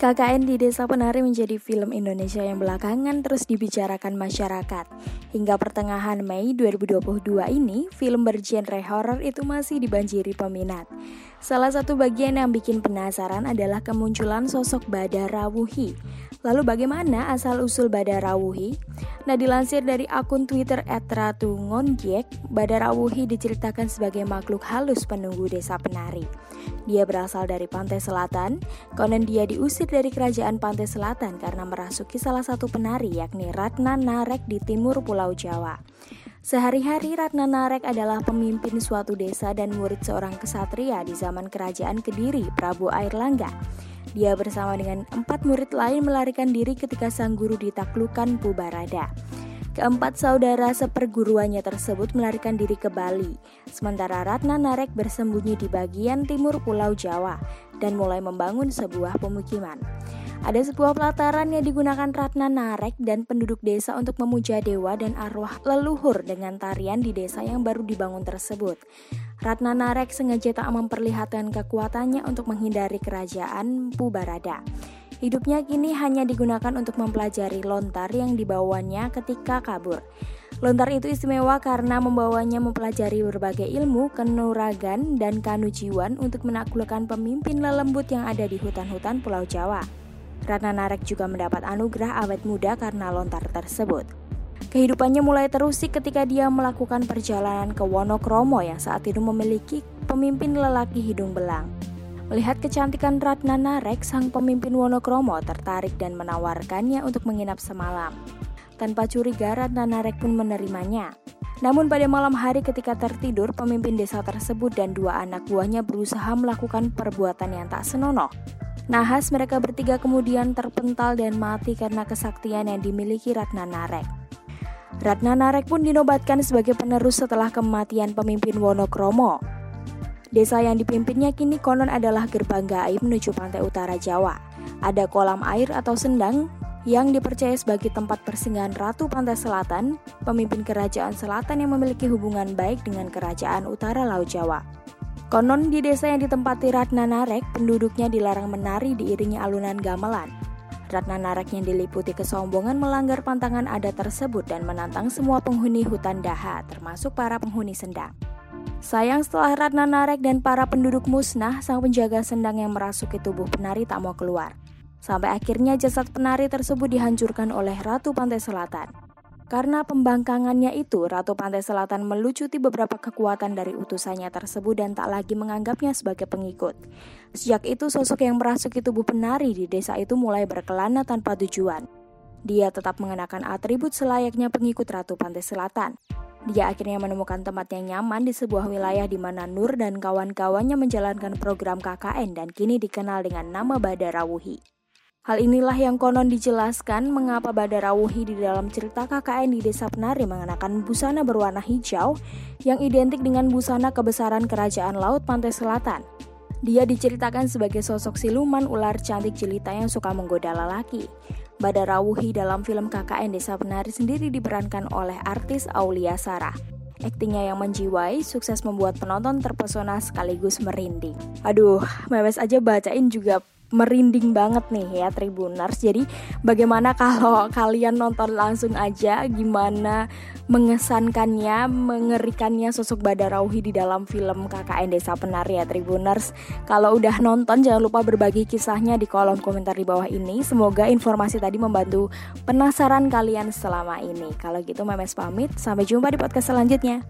KKN di Desa Penari menjadi film Indonesia yang belakangan terus dibicarakan masyarakat. Hingga pertengahan Mei 2022 ini, film bergenre horror itu masih dibanjiri peminat. Salah satu bagian yang bikin penasaran adalah kemunculan sosok Badara Wuhi. Lalu bagaimana asal-usul Badara Wuhi? Nah, dilansir dari akun Twitter @ratungonjek, Badara Wuhi diceritakan sebagai makhluk halus penunggu Desa Penari. Dia berasal dari pantai selatan, konon dia diusir dari kerajaan pantai selatan karena merasuki salah satu penari yakni Ratna Narek di timur Pulau Jawa. Sehari-hari Ratna Narek adalah pemimpin suatu desa dan murid seorang kesatria di zaman kerajaan Kediri, Prabu Airlangga. Dia bersama dengan empat murid lain melarikan diri ketika sang guru ditaklukkan Pubarada. Keempat saudara seperguruannya tersebut melarikan diri ke Bali, sementara Ratna Narek bersembunyi di bagian timur Pulau Jawa dan mulai membangun sebuah pemukiman. Ada sebuah pelataran yang digunakan Ratna Narek dan penduduk desa untuk memuja dewa dan arwah leluhur dengan tarian di desa yang baru dibangun tersebut. Ratna Narek sengaja tak memperlihatkan kekuatannya untuk menghindari kerajaan Pubarada. Hidupnya kini hanya digunakan untuk mempelajari lontar yang dibawanya ketika kabur. Lontar itu istimewa karena membawanya mempelajari berbagai ilmu, kenuragan, dan kanujiwan untuk menaklukkan pemimpin lelembut yang ada di hutan-hutan Pulau Jawa. Ratna Narek juga mendapat anugerah awet muda karena lontar tersebut. Kehidupannya mulai terusik ketika dia melakukan perjalanan ke Wonokromo yang saat itu memiliki pemimpin lelaki hidung belang. Melihat kecantikan Ratna Narek, sang pemimpin Wonokromo tertarik dan menawarkannya untuk menginap semalam. Tanpa curiga, Ratna Narek pun menerimanya. Namun pada malam hari ketika tertidur, pemimpin desa tersebut dan dua anak buahnya berusaha melakukan perbuatan yang tak senonoh. Nahas mereka bertiga kemudian terpental dan mati karena kesaktian yang dimiliki Ratna Narek. Ratna Narek pun dinobatkan sebagai penerus setelah kematian pemimpin Wonokromo. Desa yang dipimpinnya kini konon adalah gerbang gaib menuju pantai utara Jawa. Ada kolam air atau sendang yang dipercaya sebagai tempat persinggahan Ratu Pantai Selatan, pemimpin kerajaan selatan yang memiliki hubungan baik dengan kerajaan utara Laut Jawa. Konon di desa yang ditempati Ratna Narek, penduduknya dilarang menari diiringi alunan gamelan. Ratna Narek yang diliputi kesombongan melanggar pantangan adat tersebut dan menantang semua penghuni hutan Daha, termasuk para penghuni sendang. Sayang setelah Ratna Narek dan para penduduk musnah, sang penjaga sendang yang merasuki tubuh penari tak mau keluar. Sampai akhirnya jasad penari tersebut dihancurkan oleh Ratu Pantai Selatan. Karena pembangkangannya itu, Ratu Pantai Selatan melucuti beberapa kekuatan dari utusannya tersebut dan tak lagi menganggapnya sebagai pengikut. Sejak itu, sosok yang merasuki tubuh penari di desa itu mulai berkelana tanpa tujuan. Dia tetap mengenakan atribut selayaknya pengikut Ratu Pantai Selatan. Dia akhirnya menemukan tempat yang nyaman di sebuah wilayah di mana Nur dan kawan-kawannya menjalankan program KKN dan kini dikenal dengan nama Badara Wuhi. Hal inilah yang konon dijelaskan mengapa Badara Wuhi di dalam cerita KKN di Desa Penari mengenakan busana berwarna hijau yang identik dengan busana kebesaran Kerajaan Laut Pantai Selatan. Dia diceritakan sebagai sosok siluman ular cantik jelita yang suka menggoda lelaki. Badara Wuhi dalam film KKN Desa Penari sendiri diperankan oleh artis Aulia Sarah. Aktingnya yang menjiwai, sukses membuat penonton terpesona sekaligus merinding. Aduh, mewes aja bacain juga merinding banget nih ya Tribuners. Jadi bagaimana kalau kalian nonton langsung aja gimana mengesankannya, mengerikannya sosok Badarauhi di dalam film KKN Desa Penari ya Tribuners. Kalau udah nonton jangan lupa berbagi kisahnya di kolom komentar di bawah ini. Semoga informasi tadi membantu penasaran kalian selama ini. Kalau gitu Memes pamit, sampai jumpa di podcast selanjutnya.